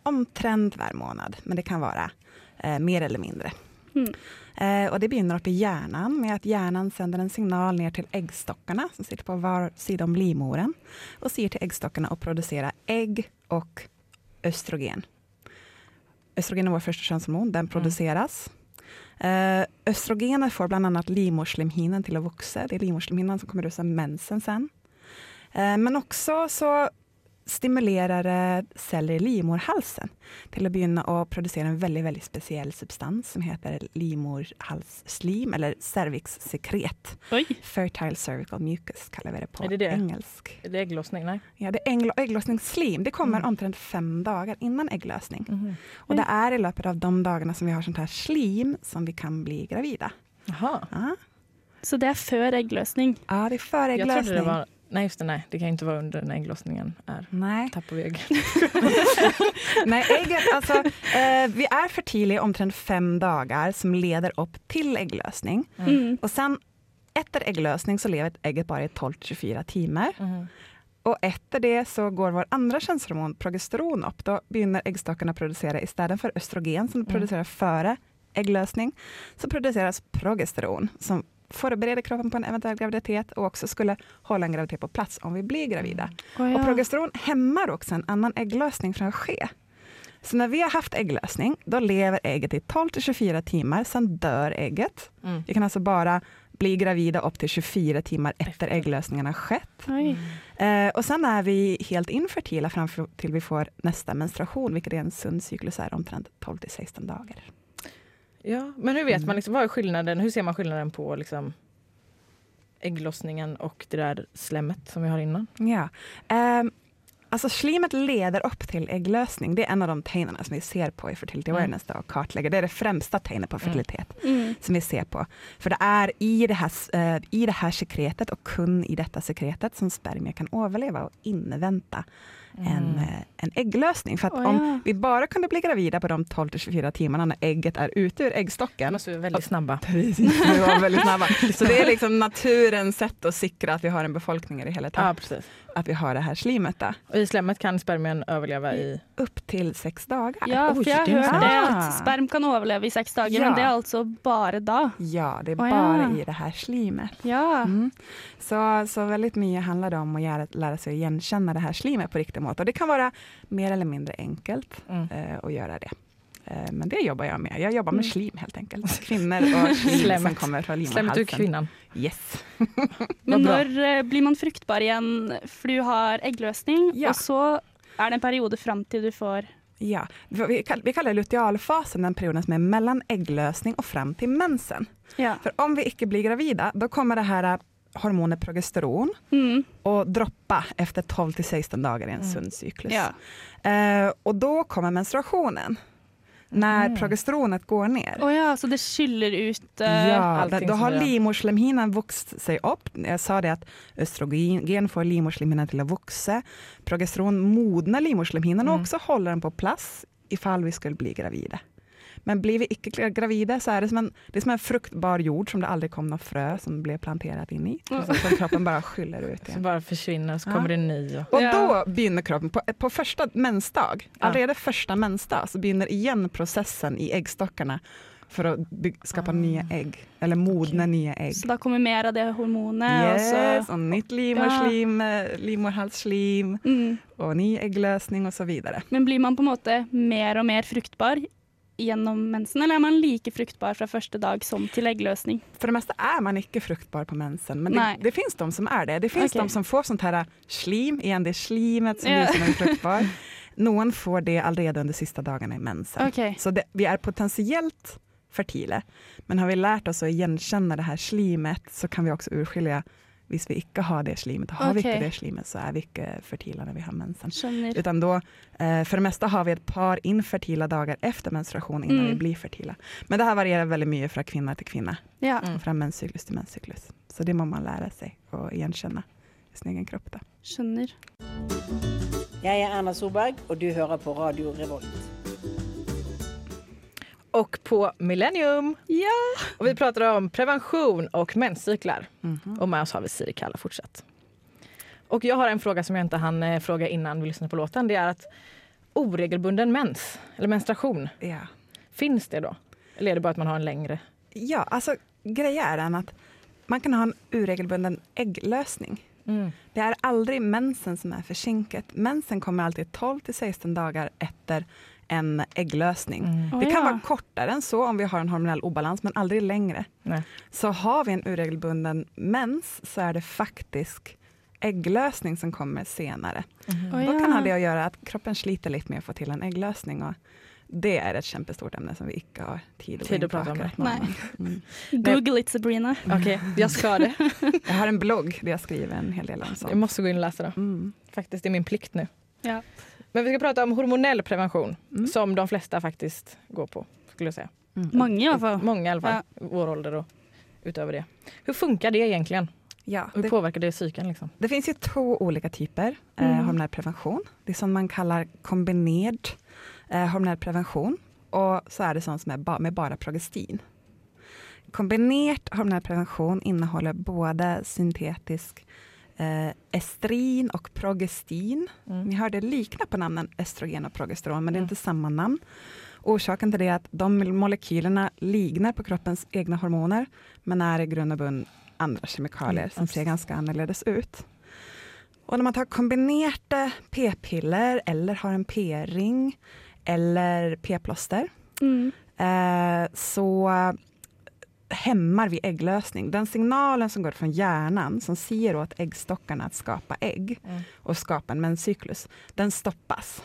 S6: omtrent var månad. Men det kan vara eh, mer eller mindre.
S2: Mm.
S6: Eh, och det begynner upp i hjärnan med att hjärnan sänder en signal ner till äggstockarna som sitter på var sida om livmodern och säger till äggstockarna att producera ägg och östrogen. Östrogen är vår första könshormon, den produceras. Eh, östrogener får bland annat livmoderslemhinnan till att växa. Det är livmoderslemhinnan som kommer ut som mensen sen. Eh, men också så stimulerar det celler i livmoderhalsen till att begynna att producera en väldigt, väldigt speciell substans som heter livmoderhalsslim eller cervixsekret.
S2: Oj.
S6: Fertile cervical mucus kallar vi det på
S1: Är det det?
S6: engelsk.
S1: Är det ägglossning? Nej.
S6: Ja, det är ägglo- ägglossningsslim. Det kommer
S1: Mm.
S6: omtrent fem dagar innan ägglossning.
S1: Mhm.
S6: Och det är i löpet av de dagarna som vi har sånt här slim som vi kan bli gravida.
S1: Jaha.
S6: Ja,
S2: Så det är för ägglösning.
S6: ja det är före
S1: Jag Nej, just det. Nej, det kan inte vara under när ägglossningen är.
S6: Nej,
S1: Tappar vi ägg.
S6: Nej ägget, alltså, eh, vi är fertila i omtrent fem dagar som leder upp till ägglösning.
S1: Mm.
S2: Mm.
S6: Och sen efter ägglösning så lever ägget bara i 12-24 timmar.
S1: Mhm.
S6: Och efter det så går vår andra könshormon progesteron upp. Då begynner äggstockarna producera istället för östrogen som
S1: Mm.
S6: producerar före ägglösning, så produceras progesteron som förbereder kroppen på en eventuell graviditet och också skulle hålla en graviditet på plats om vi blir gravida.
S2: Å,
S6: Och
S2: ja.
S6: progesteron hämmar också en annan ägglösning från att ske. Så när vi har haft ägglossning, då lever ägget i 12-24 timmar, sen dör ägget.
S1: Mm.
S6: Vi kan alltså bara bli gravida upp till 24 timmar efter ägglossningen har skett.
S2: Oj.
S6: Eh, och sen är vi helt infertila fram till vi får nästa menstruation, vilket är en sund cyklus är omtrent 12-16 dagar.
S1: Ja, men hur vet
S6: Mm.
S1: man liksom, vad är skillnaden? Hur ser man skillnaden på liksom ägglossningen och det där slemmet som vi har innan?
S6: Ja. Ehm, alltså slimet leder upp till ägglösning. Det är en av de tecknen som vi ser på i Fertility
S1: Mm.
S6: Awareness då, och kartlägger. Det är det främsta tecknet på fertilitet
S2: Mm.
S6: som vi ser på. För det är i det här, eh, i det här sekretet och kun i detta sekretet som spermier kan överleva och invänta en,
S1: Mm.
S6: eh, en ägglösning. För att
S2: Åh, ja.
S6: om vi bara kunde bli gravida på de 12-24 timmarna när ägget är ute ur äggstocken
S1: måste vara väldigt snabba.
S6: Precis, vi var väldigt snabba. Så det är liksom naturens sätt att säkra att vi har en befolkning i det hela
S1: Ja,
S6: taget.
S1: precis.
S6: Att vi har det här slimet då.
S1: Och i slemmet kan spermien överleva i...
S6: Upp till sex dagar.
S2: Ja,
S1: Oj,
S2: för jag
S1: det
S6: Ah.
S2: att sperm kan överleva i sex dagar,
S6: Ja.
S2: men det är alltså bara då.
S6: Ja, det är
S2: Åh,
S6: bara
S2: ja.
S6: i det här slimet.
S2: Ja.
S6: Mm. Så, så väldigt mycket handlar det om att lära sig att igenkänna det här slimet på riktigt mått. Och det kan vara mer eller mindre enkelt
S1: Mm.
S6: eh, att göra det. Eh, men det jobbar jag med. Jag jobbar med
S2: Mm.
S6: slim helt enkelt. Kvinnor och slim som kommer från
S1: Slemmet ur kvinnan.
S6: Yes.
S2: Men när eh, blir man fruktbar igen? För du har ägglösning
S6: Ja.
S2: och så är det en period fram till du får
S6: Ja, vi, kall- vi kallar lutealfasen den perioden som är mellan ägglösning och fram till mensen.
S2: Ja.
S6: För om vi icke blir gravida, då kommer det här hormonet progesteron
S2: Mm.
S6: och droppa efter 12 till 16 dagar i en
S1: Mm.
S6: sund cyklus.
S2: Ja.
S6: Eh, och då kommer menstruationen. När
S1: Mm.
S6: progesteronet går ner.
S2: Oh ja, så det skyller ut eh,
S6: Ja,
S1: allting
S6: då, har livmoderslemhinnan vuxit sig upp. Jag sa det att östrogen får livmoderslemhinnan till att växa. Progesteron modnar livmoderslemhinnan och
S1: Mm.
S6: också håller den på plats ifall vi skulle bli gravida. Men blir vi icke gravida så är det som en, det är som en fruktbar jord som det aldrig kom något frö som blev planterat in i.
S2: Mm.
S6: Så som kroppen bara skyller ut
S1: Så
S6: igen.
S1: bara försvinner så
S6: Ja.
S1: kommer det en ny. Och...
S6: Och
S2: Ja.
S6: då begynner kroppen, på, på första mensdag,
S1: Ja.
S6: första mensdag, så begynner igen processen i äggstockarna för att skapa
S1: Ah.
S6: nya ägg, eller modna nya ägg.
S2: Så då kommer mer av det hormonet.
S6: Yes,
S2: Och så,
S6: och nytt livmoderslim, ja. livmoderhalsslim
S2: mm.
S6: och ny ägglösning och så vidare.
S2: Men blir man på en måte mer och mer fruktbar gjennom mensen, eller er man like fruktbar fra første dag som til eggløsning?
S6: För det mesta är man inte fruktbar på mensen, men det, det finns de som är det. Det finns
S2: Okej.
S6: de som får sånt här slim, igen det är slimet som man är fruktbar. Någon får det allredan under sista dagarna i mensen.
S2: Okej.
S6: Så det, vi är potentiellt fertile, men har vi lärt oss att igenkänna det här slimet så kan vi också urskilja Hvis vi ikke har det slimet, har vi
S2: Okej.
S6: ikke det slimet, så är vi inte fertila när vi har mensen.
S2: Skjønner.
S6: Utan då, eh, för det mesta har vi ett par infertila dagar efter menstruation innan
S2: Mm.
S6: vi blir fertila. Men det här varierar väldigt mycket från kvinna till kvinna
S2: Ja,
S1: Mm.
S6: och från menscyklus till menscyklus. Så det må man lära sig och igenkänna i sin egen kropp. Då.
S2: skjønner.
S7: Jeg er Erna Solberg, og du hører på Radio Revolt.
S1: Och på Millennium.
S2: Ja!
S1: Och vi pratar om prevention och menscyklar.
S6: Mhm.
S1: Och med oss har vi Siri Kalla fortsatt. Och jag har en fråga som jag inte hann eh, fråga innan vi lyssnade på låten. Det är att oregelbunden mens, eller menstruation,
S6: Ja.
S1: finns det då? Eller är det bara att man har en längre?
S6: ja, alltså grejen är den att man kan ha en uregelbunden ägglösning.
S1: Mm.
S6: Det är aldrig mensen som är försinket. Mensen kommer alltid 12 till 16 dagar efter en ägglösning.
S1: Mm.
S6: Det kan
S2: ja.
S6: vara kortare än så om vi har en hormonell obalans, men aldrig längre.
S1: Nej.
S6: Så har vi en uregelbunden mens så är det faktisk ägglösning som kommer senare.
S2: Å,
S6: Då
S2: ja.
S6: kan ha det att göra att kroppen sliter lite med att få till en ägglösning. Och det är ett kämpestort ämne som vi inte har tid att,
S1: Tid att prata om
S6: nu. Mm.
S2: Google it, Sabrina.
S1: Okej, jag ska det.
S6: Jag har en blogg där jag skriver en hel del om sånt.
S1: Jag måste gå in och läsa det.
S6: Mm.
S1: Faktiskt, det är min plikt nu.
S2: Ja.
S1: Men vi ska prata om hormonell prevention
S6: Mm.
S1: som de flesta faktiskt går på. skulle jag säga.
S6: Mm.
S2: Mange, i hvert fall.
S1: Många i alla fall, vår ålder och utöver det. Hur funkar det egentligen?
S6: Ja,
S1: Hur
S6: det,
S1: påverkar det psyken? Liksom?
S6: det finns ju två olika typer eh,
S2: Mm.
S6: hormonell prevention. Det är som man kallar kombinerad eh, hormonell prevention och så är det sånt som är ba- med bara progestin. Kombinerat hormonell prevention innehåller både syntetisk eh, estrin och progestin.
S1: Mm.
S6: Ni hörde likna på namnen estrogen och progesteron, men det är
S1: Mm.
S6: inte samma namn. Orsaken till det är att de molekylerna liknar på kroppens egna hormoner, men är i grund och grund andra kemikalier som ser ganska annorledes ut. Och när man tar kombinerade p-piller eller har en p-ring eller p-plåster
S2: Mm.
S6: eh, så hämmar vi ägglösning. Den signalen som går från hjärnan som säger åt äggstockarna att skapa ägg
S1: Mm.
S6: och skapa en menscyklus, den stoppas.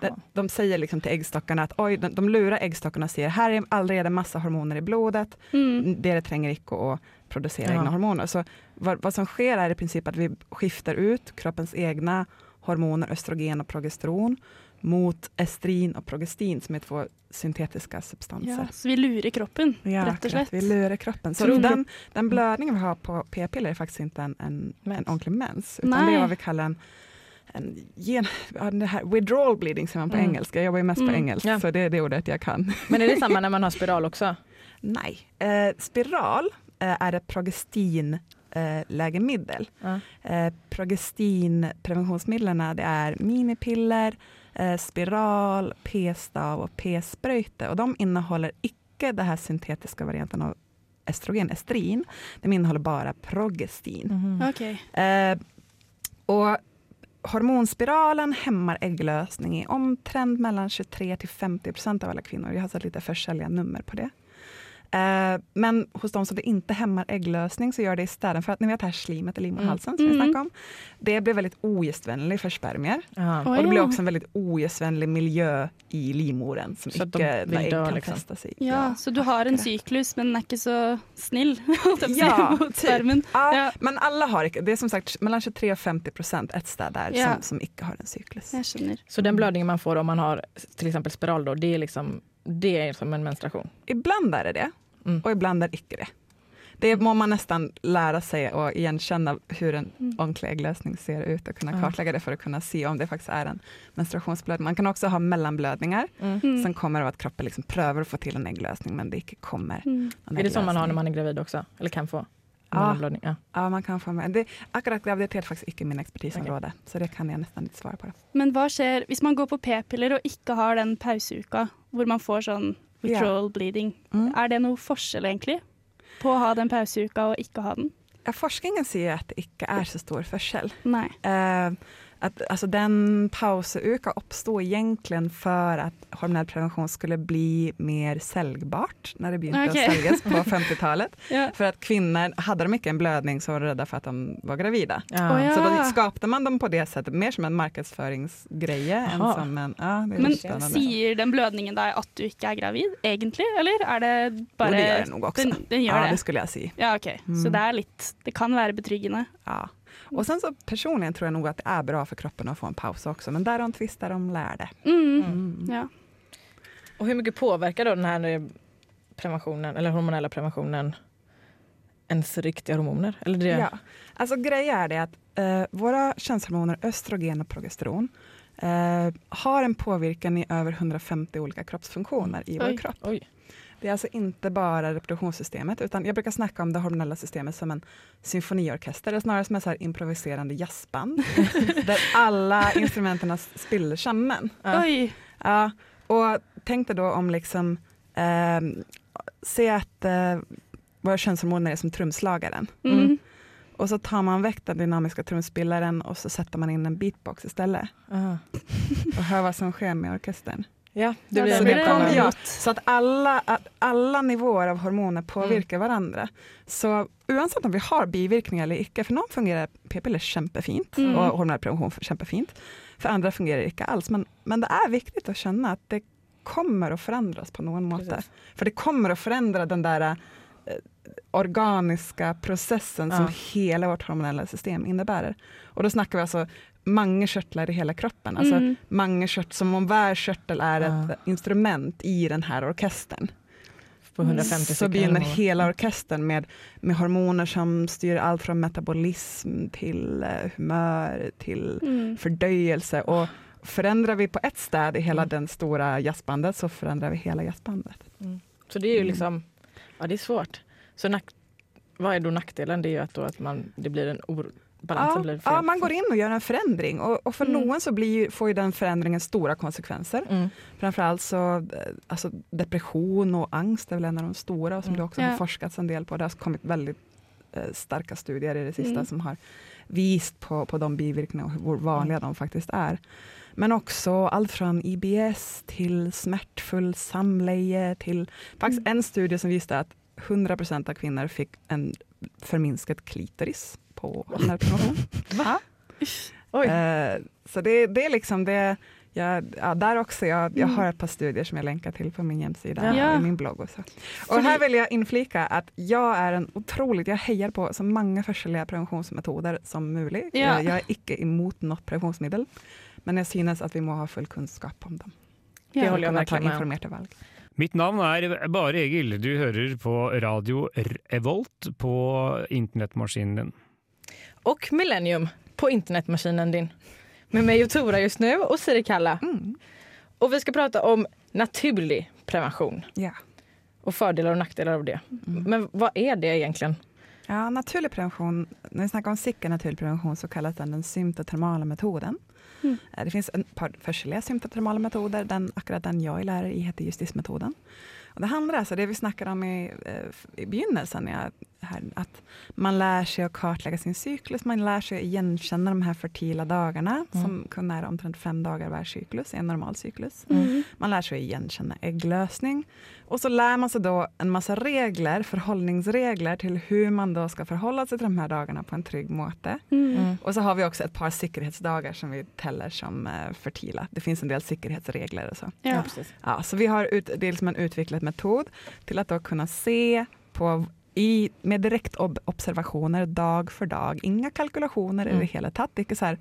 S6: De, de säger liksom till äggstockarna att oj, de, de lurar äggstockarna och säger här är allredan massa hormoner i blodet,
S2: Mm.
S6: det tränger inte att producera
S1: Ja.
S6: egna hormoner. Så vad, vad som sker är i princip att vi skiftar ut kroppens egna hormoner, östrogen och progesteron, mot estrin och progestin som är två syntetiska substanser.
S2: Ja, så vi lurer kroppen,
S6: Ja,
S2: og
S6: akkurat.
S2: slett.
S6: Vi lurar kroppen. Så den, den blödningen vi har på p-piller är faktiskt inte en, en,
S1: Mens.
S6: en ordentlig mens, utan det
S2: Nej.
S6: är vad vi kallar en, en gen, det här withdrawal bleeding säger man på
S1: Mm.
S6: engelska. Jag jobbar ju mest på
S2: Mm.
S6: engelska,
S1: Ja.
S6: så det är det ordet jag kan.
S1: Men är det samma när man har spiral också?
S6: Nej. Eh, spiral eh, är ett progestin eh. Eh, progestinpreventionsmedlen det är minipiller, spiral, p-stav och p-spröjte. Och de innehåller icke den här syntetiska varianten av estrogen, estrin. De innehåller bara progestin.
S1: Mhm.
S2: Okej.
S6: Eh, och hormonspiralen hämmar ägglösning i omtrend mellan 23 till 50 procent av alla kvinnor. Jag har satt lite försäljliga nummer på det. Eh, men hos de som det inte hämmar ägglösning så gör det istället för att ni vet det här slimet i livmoderhalsen som vi
S2: Mm.
S6: snackade om. Det blir väldigt ogästvänligt för spermier.
S1: Jaha.
S2: Oj.
S6: Och det blir
S2: ja.
S6: också en väldigt ogästvänlig miljö i livmodern som
S1: Så att de
S6: icke där ägg
S1: dö,
S6: kan
S1: liksom.
S6: fästa sig.
S2: Ja, så du har en syklus, men den er ikke så snill si,
S6: Ja,
S2: mot
S6: typ.
S2: spermen.
S6: Ja,
S2: Ja.
S6: Men alla har det är som sagt mellan 23 och 50 procent ett ställe där
S2: Ja.
S6: som, som icke har en cyklus.
S1: Så den blödningen man får om man har till exempel spiral då, det är liksom det är som en menstruation?
S6: Ibland är det det
S1: Mm.
S6: och ibland är det icke det. Det må man nästan lära sig och igenkänna hur en
S2: Mm.
S6: ordentlig ägglösning ser ut och kunna kartlägga det för att kunna se om det faktiskt är en menstruationsblödning. Man kan också ha mellanblödningar
S1: Mm.
S2: Mm.
S6: som kommer av att kroppen liksom prövar att få till en ägglösning men det icke kommer.
S2: Mm.
S1: Är det som man har när man är gravid också? Eller kan få?
S6: Ja.
S1: Mellanblödning? Ja.
S6: Ja, man kan få med. Det, akkurat graviditet är faktiskt icke min expertisområde, så det kan jag nästan inte svara på.
S2: Men hva skjer hvis man går på p-piller og ikke har den pauseuka hvor man får sånn withdrawal bleeding?
S6: Mm.
S2: Er det noe forskjell egentlig på å ha den pauseuka og ikke ha den?
S6: Ja, forskningen säger att det icke är så stor förskäll.
S2: Nei.
S6: Eh, att alltså den pausuka uppstod egentligen för att hormonell prevention skulle bli mer säljbart när det började att säljas på 50-talet.
S2: Ja.
S6: För att kvinnor, hade de inte en blödning så var de rädda för att de var gravida.
S1: Ja.
S2: Oj, ja.
S6: Så då skapade man dem på det sättet, mer som en marknadsföringsgrej än som en... Är
S2: Men
S6: lite
S2: sier den blødningen deg at du ikke er gravid, egentlig? Eller er det bare
S6: Jo, det gör det nog också.
S2: Den, den
S6: ja,
S2: det?
S6: det skulle jag säga.
S2: Ja, ok.
S6: Mm.
S2: Så det er litt Det kan være betryggende.
S6: Ja. Och sen så personligen tror jag nog att det är bra för kroppen att få en paus också, men där de tvistar de lärde.
S2: Mm.
S6: Mm.
S2: Ja.
S1: Och hur mycket påverkar då den här preventionen, eller hormonella preventionen ens riktiga hormoner? Eller det,
S6: Ja. Alltså grejen är det att eh, våra könshormoner östrogen och progesteron eh, har en påverkan i över 150 olika kroppsfunktioner i vår
S2: Oj.
S6: kropp.
S1: Oj.
S6: Det är alltså inte bara reproduktionssystemet, utan jag brukar snacka om det hormonella systemet som en symfoniorkester, eller snarare som en så improviserande jazzband, där alla instrumenten spiller sammen.
S1: Ja.
S2: Oj.
S6: Ja, och tänk dig då om liksom, eh, se att eh, våra könshormoner är som trumslagaren.
S2: Mm.
S1: Mm.
S6: Och så tar man väck den dynamiska trumspelaren och så sätter man in en beatbox istället.
S1: Aha.
S6: Och hör vad som sker med orkestern.
S1: Ja, det blir en
S2: det.
S6: så att alla, att alla nivåer av hormoner påverkar
S1: Mm.
S6: varandra. Så oavsett om vi har biverkningar eller icke, för någon fungerar p-piller kämpefint
S2: Mm.
S6: och hormonell prevention kämpefint. För andra fungerar det icke alls. Men, men det är viktigt att känna att det kommer att förändras på någon måte.
S1: Precis.
S6: För det kommer att förändra den där eh, organiska processen som
S1: Ja.
S6: hela vårt hormonella system innebär. Och då snackar vi alltså många körtlar i hela kroppen. Alltså
S2: Mm.
S6: många kört, som om varje körtel är
S1: Ja.
S6: ett instrument i den här orkestern.
S1: På 150
S6: Så begynner hela orkestern med, med hormoner som styr allt från metabolism till eh, humör till
S2: Mm.
S6: fördöjelse. Och förändrar vi på ett städ i hela den stora jazzbandet så förändrar vi hela jazzbandet.
S1: Så det är ju
S6: Mm.
S1: liksom, ja det är svårt. Så nack, vad är då nackdelen? Det är ju att, då att man, det blir en or, balansen
S6: Ja,
S1: blir fel.
S6: ja, man går in och gör en förändring och, och för
S2: Mm.
S6: någon så blir, får ju den förändringen stora konsekvenser.
S1: Mm.
S6: Framförallt så eh, alltså depression och angst är väl en av de stora som
S1: Mm.
S6: det också
S2: Ja.
S6: har forskats en del på. Det har kommit väldigt eh, starka studier i det sista
S2: Mm.
S6: som har visat på, på de biverkningarna och hur vanliga de faktiskt är. Men också allt från IBS till smärtfull samleje till faktiskt en studie som visade att 100% av kvinnor fick en förminskad klitoris på prevention.
S1: Va? Oj.
S6: Eh, så det, det är liksom det, jag, ja, där också, jag, jag
S2: Mm.
S6: har ett par studier som jag länkar till på min hemsida
S2: Ja.
S6: och i min blogg. Och, så. och här vill jag inflika att jag är en otroligt, jag hejar på så många forskjelliga preventionsmetoder som möjligt.
S2: Ja.
S6: Jag, jag är icke emot något preventionsmedel, men jag synes att vi må ha full kunskap om dem.
S1: Det
S2: Ja.
S1: håller jag verkligen med
S6: valg.
S8: Mitt navn er Bare Egil. Du hører på radio Revolt på internettmaskinen din.
S1: Och Millennium på internetmaskinen din. Med mig och Tora just nu och Siri Kalla.
S6: Mm.
S1: Och vi ska prata om naturlig prevention
S6: Ja.
S1: och fördelar och nackdelar av det.
S6: Mm.
S1: Men vad är det egentligen?
S6: Ja, naturlig prevention, när vi snackar om sikker naturlig prevention så kallas den den symptotermala metoden.
S2: Mm.
S6: Eh, Det finns ett par forskjelliga symptotermala metoder. Den, akkurat den jag lär i heter justismetoden. Det handlar alltså, det vi snackade om i, eh, i begynnelsen, här, att man lär sig att kartlägga sin cyklus, man lär sig att igenkänna de här fertila dagarna, som kunde är omtrent fem dagar var cyklus, en normal cyklus.
S2: Mm.
S6: Man lär sig att igenkänna ägglösning. Och så lär man sig då en massa regler, förhållningsregler till hur man då ska förhålla sig till de här dagarna på en trygg måte.
S2: Mm.
S6: Och så har vi också ett par säkerhetsdagar som vi täller som eh, fertila. Det finns en del säkerhetsregler och så.
S2: Ja.
S1: precis.
S6: Ja, så vi har ut, det är liksom en utvecklad metod till att då kunna se på i, med direktobservationer dag för dag. Inga kalkylationer i
S1: Mm.
S6: det hela tatt. Inte så här,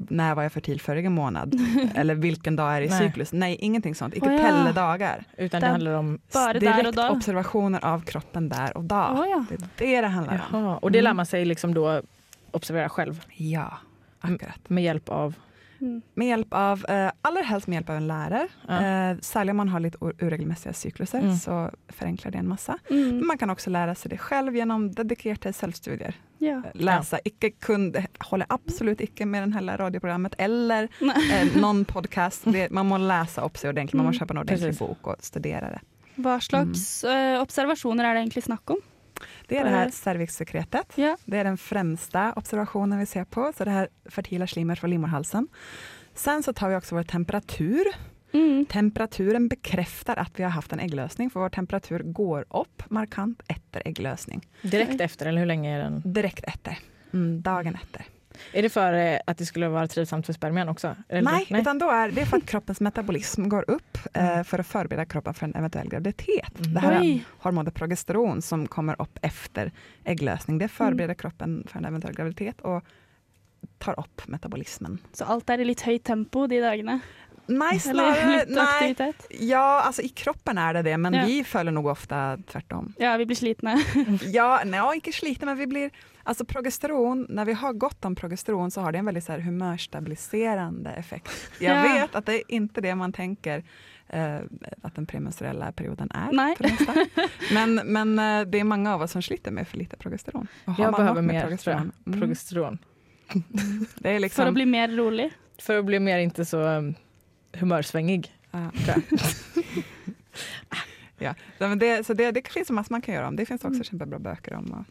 S6: när var jag fertil förra månad? Eller vilken dag är i
S1: Nej.
S6: cyklus? Nej, ingenting sånt. Inte
S2: Åh, ja.
S6: tälla dagar.
S1: Utan det handlar om...
S2: Bara där och då.
S6: Direktobservationer av kroppen där och då.
S2: Å, ja.
S6: Det är det det handlar om.
S1: Jaha, och det lär
S6: Mm.
S1: man sig liksom då observera själv
S6: Ja, akkurat.
S1: med hjälp av...
S2: Mm.
S6: Med hjälp av, eh, allra helst med hjälp av en lärare.
S1: Ja.
S6: Eh, särskilt om man har lite or- oregelmässiga cykluser
S1: Mm.
S6: så förenklar det en massa.
S2: Mm.
S6: Men man kan också lära sig det själv genom dedikerade självstudier.
S2: Ja.
S6: Läsa, icke kunde, håller absolut icke med den här radioprogrammet eller eh, någon podcast. Det, man må läsa upp sig ordentligt, man må
S2: Mm,
S6: köpa en ordentlig
S1: precis.
S6: bok och studera det.
S2: Hva slags eh, observasjoner er det egentlig snakk om?
S6: Det är det här
S2: Eh.
S6: cervixsekretet.
S2: Ja.
S6: Det är den främsta observationen vi ser på, så det här fertila slimet från livmoderhalsen. Sen så tar vi också vår temperatur.
S2: Mm.
S6: Temperaturen bekräftar att vi har haft en ägglösning, för vår temperatur går upp markant efter ägglösning.
S1: Direkt efter, eller hur länge är den?
S6: Direkt efter. Mm, dagen efter.
S1: Är det för eh, att det skulle vara trivsamt för spermien också? Eller-
S6: Nej, utan då är det är för att kroppens metabolism går upp eh, för att förbereda kroppen för en eventuell graviditet.
S1: Mm.
S6: Det här
S2: Oj.
S6: hormonet progesteron som kommer upp efter ägglösning, det förbereder kroppen för en eventuell graviditet och tar upp metabolismen.
S2: Så alt er i litt høyt tempo de dagene?
S6: Nej, snarare, nej. Ja, alltså i kroppen är det det, men
S2: Ja.
S6: vi följer nog ofta tvärtom.
S2: Ja, vi blir slitne.
S6: Ja, nej, inte slitna, men vi blir... Alltså progesteron, när vi har gott om progesteron så har det en väldigt så här, humörstabiliserande effekt. Jag
S2: Ja.
S6: vet att det är inte det man tänker eh, att den premenstruella perioden är.
S2: Nej.
S6: För men men eh, det är många av oss som sliter med för lite progesteron.
S1: Jag behöver mer jag,
S6: Mm.
S1: progesteron.
S6: Det är liksom,
S2: å bli mer rolig.
S1: För att bli mer inte så um, humörsvängig.
S6: ja.
S1: Jag.
S6: Ja, men det, så det, det finns en massa man kan göra om. Det finns också
S2: Mm.
S6: kämpebra böcker om. Och,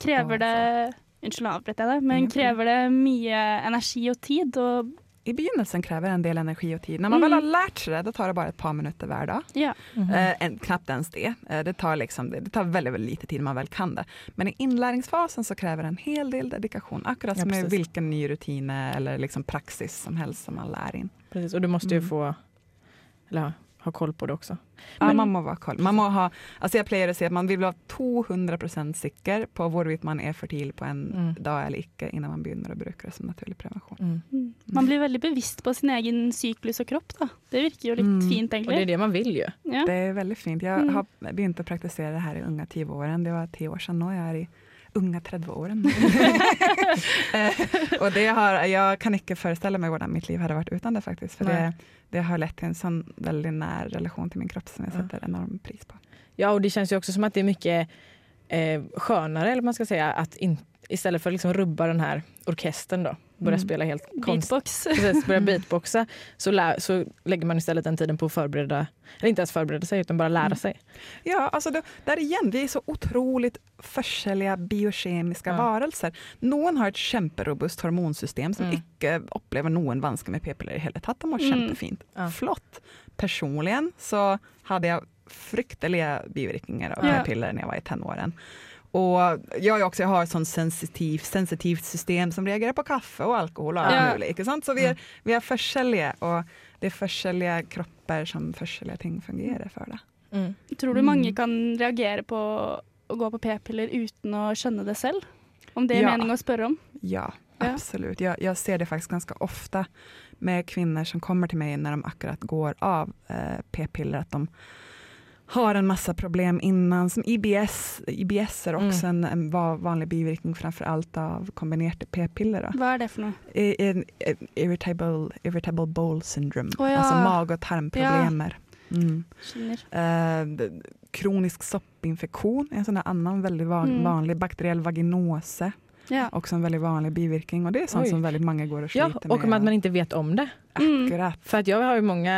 S2: Krever det Unnskyld, nå avbryter jeg deg, men krever det mye energi og tid? Og,
S6: I begynnelsen kräver det en del energi och tid. När man
S2: Mm.
S6: väl har lärt sig det, då tar det bara ett par minuter varje dag.
S2: ja.
S1: Mhm.
S6: Eh, en, knappt ens det. Eh, det, tar liksom, det, det tar väldigt, väldigt lite tid när man väl kan det. Men i inlärningsfasen så kräver det en hel del dedikation. Akkurat
S1: Ja,
S6: som med
S1: precis.
S6: vilken ny rutin eller liksom praxis som helst som man lär in.
S1: Precis, och du måste ju
S6: Mm.
S1: få eller, ha- koll på det också.
S6: Ja,
S1: Men-
S6: man må vara koll. Man må ha, alltså jag plejer att säga att man vill vara 200% säker på hvorvidt man är fertil på en
S1: Mm.
S6: dag eller icke innan man begynner att bruka det som naturlig prevention.
S1: Mm.
S2: Mm. Man blir veldig bevisst på sin egen syklus og kropp, da. Det virker jo litt
S6: Mm.
S2: fint,
S1: Och det är
S2: egentlig.
S1: det man vill ju.
S2: Ja.
S6: Det är väldigt fint. Jag
S2: Mm.
S6: har begynt att praktisera det här i unga 10-åren. Det var 10 år sedan och jag är i unga 30-åren. Eh, och det har, jag kan inte föreställa mig hur mitt liv hade varit utan det faktiskt. För det, det har lett till en sån väldigt när relation till min kropp som jag
S1: Ja.
S6: sätter enorm pris på.
S1: Ja, och det känns ju också som att det är mycket eh, skönare, eller man ska säga, att in, istället för att liksom rubba den här orkestern då, börja
S6: Mm.
S1: spela helt konstigt,
S2: Beatbox.
S1: precis, börja beatboxa, så, lä, så lägger man istället den tiden på att förbereda, eller inte ens förbereda sig, utan bara lära
S6: Mm.
S1: sig.
S6: Ja, alltså det, där igen, vi är så otroligt forskjelliga biokemiska
S1: Ja.
S6: varelser. Någon har ett kämperobust hormonsystem som
S1: Mm.
S6: inte upplever någon vanske med p-piller i hela tatt. De
S2: Mm.
S6: kämpefint.
S1: Ja.
S6: Flott. Personligen så hade jag fruktansvärda biverkningar av
S2: Ja.
S6: p-piller när jag var i tonåren. Och jag, är också, jag har ett sånt sensitivt, sensitivt system som reagerar på kaffe och alkohol och allt
S2: Ja.
S6: möjligt. Sant? Så vi är, vi är forskjellige, och det är forskjellige kropper som forskjellige ting fungerer for. Det.
S1: Mm.
S2: Tror du mange
S6: Mm.
S2: kan reagere på å gå på p-piller uten å skjønne det selv? Om det er
S6: Ja.
S2: mening å spørre om?
S6: Ja,
S2: Ja.
S6: absolut. Jag, jag ser det faktiskt ganska ofta med kvinnor som kommer till mig när de akkurat går av eh, p-piller, att de har en massa problem innan, som IBS. IBS är också en, en va- vanlig biverkning framför allt av kombinerade p-piller.
S2: Hva er det noe?
S6: I- en- en Irritable, irritable bowel syndrome,
S2: Å ja.
S6: alltså mag och tarmproblemer. Mm.
S2: Skjønner.
S6: Eh, kronisk soppinfektion är en sån annan väldigt va-
S2: Mm.
S6: vanlig bakteriell vaginose.
S2: Ja.
S6: Också en väldigt vanlig biverkning och det är sånt
S1: Oj.
S6: som väldigt många går och sliter
S1: Ja,
S6: med.
S1: och om att man inte vet om det.
S2: Mm.
S6: Akkurat.
S1: För att jag har ju många,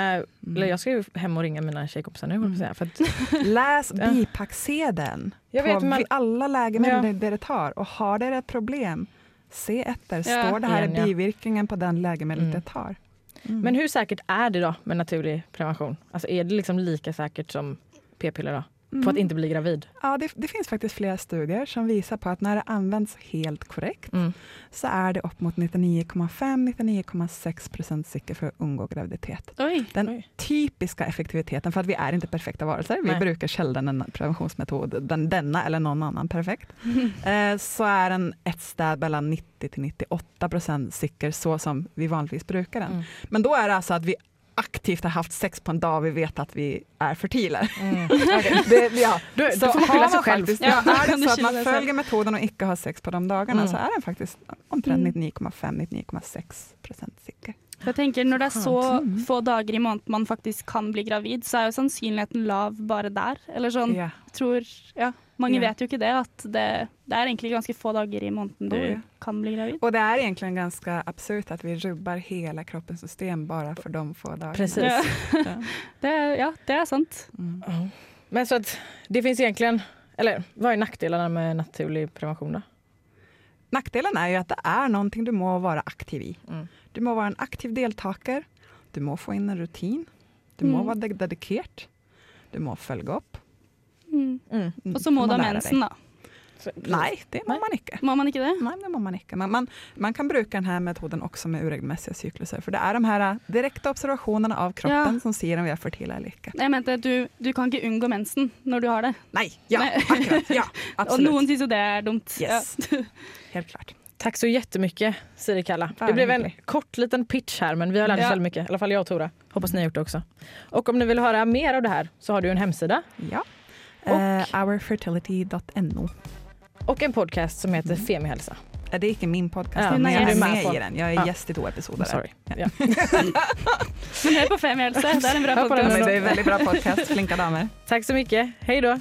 S6: Mm.
S1: eller jag ska ju hem och ringa mina tjejkompisar nu, mm. säga, för att
S6: Läs bipacksedeln
S1: Jag
S6: på
S1: vet, man-
S6: vi- alla läkemedel
S1: Ja.
S6: det tar och har det ett problem, se efter.
S2: Ja.
S6: Står det här
S1: ja.
S6: bivirkningen på den läkemedlet
S1: Mm.
S6: det tar? Mm.
S1: Men hur säkert är det då med naturlig prevention? Alltså är det liksom lika säkert som p-piller då? På att
S6: Mm.
S1: inte bli gravid?
S6: Ja, det, det finns faktiskt flera studier som visar på att när det används helt korrekt
S1: Mm.
S6: så är det upp mot 99,5-99,6 procent säker för att undgå graviditet.
S2: Oi.
S6: Den
S1: Oj.
S6: typiska effektiviteten, för att vi är inte perfekta varelser, vi
S1: Nej.
S6: brukar sällan en preventionsmetod, den, denna eller någon annan perfekt, eh, så är den ett städ mellan 90 till 98 procent säker så som vi vanligtvis brukar den.
S1: Mm.
S6: Men då är det alltså att vi aktivt har haft sex på en dag vi vet att vi är fertila.
S1: Mm.
S6: Det, ja.
S1: Du,
S6: Så
S1: du får man skylla sig själv.
S6: faktiskt-
S2: Ja,
S6: är det så att man följer metoden och inte har sex på de dagarna
S1: Mm.
S6: så är den faktiskt omtrent
S2: Mm.
S6: 99,5-99,6 procent säker.
S2: Jeg tenker Når det er så få dager i måneden man faktisk kan bli gravid, så er jo sannsynligheten lav bare der. Eller sånn,
S6: Ja.
S2: tror Ja, mange
S6: Ja.
S2: vet jo ikke det, at det, det er egentlig ganske få dager i måneden du
S6: ja.
S2: kan bli gravid.
S6: Och det är egentligen ganska absurt att vi rubbar hela kroppens system bara för de få.
S1: Precis.
S2: Ja. Det, er- ja, det er sant.
S6: Mm.
S1: Men så att det finns egentligen Eller vad är nackdelarna med naturlig prevention då?
S6: Nackdelen är ju att det är någonting du må vara aktiv i.
S1: Mm.
S6: Du må vara en aktiv deltagare, du må få in en rutin, du må
S2: Mm.
S6: vara ded- dedikerad, du må följa upp.
S2: Mm.
S1: Mm.
S6: Mm,
S2: Og så må
S6: du
S2: ha mensen, da.
S6: Nej, det må man inte.
S2: Må man ikke det?
S6: Nej, det må man inte. Men man, man kan bruka den här metoden också med oregelmässiga cykluser, för det är de här direkta observationerna av kroppen
S2: Ja.
S6: som säger om vi är fertila eller inte.
S2: Jeg mente du, du kan ikke unngå mensen når du har det.
S6: Nej, ja,
S2: Nej.
S6: akkurat, ja,
S2: Og
S6: absolut.
S2: noen syns jo det er dumt.
S6: Yes.
S2: Ja.
S6: Helt klart.
S1: Tack så jättemycket Siri Kalla. Det
S6: Bara
S1: blev en kort liten pitch här men vi har lärt oss
S2: Ja.
S1: väldigt mycket. I alla fall jag och Tora. Hoppas ni har gjort det också. Och om ni vill höra mer av det här så har du en hemsida
S6: Ja.
S1: Och-
S6: Eh, ourfertility.no.
S1: och en podcast som heter Femihälsa.
S6: Eh, Det är inte min podcast,
S1: Ja,
S6: men jag är
S2: är
S1: med på.
S6: i den. Jag är
S1: Ja.
S6: gäst i två episoder.
S1: Sorry.
S6: Ja.
S2: Men hør på Femihelse, det er en bra podkast.
S6: Det är en väldigt bra podcast, flinka damer.
S1: Tack så mycket. Hej då.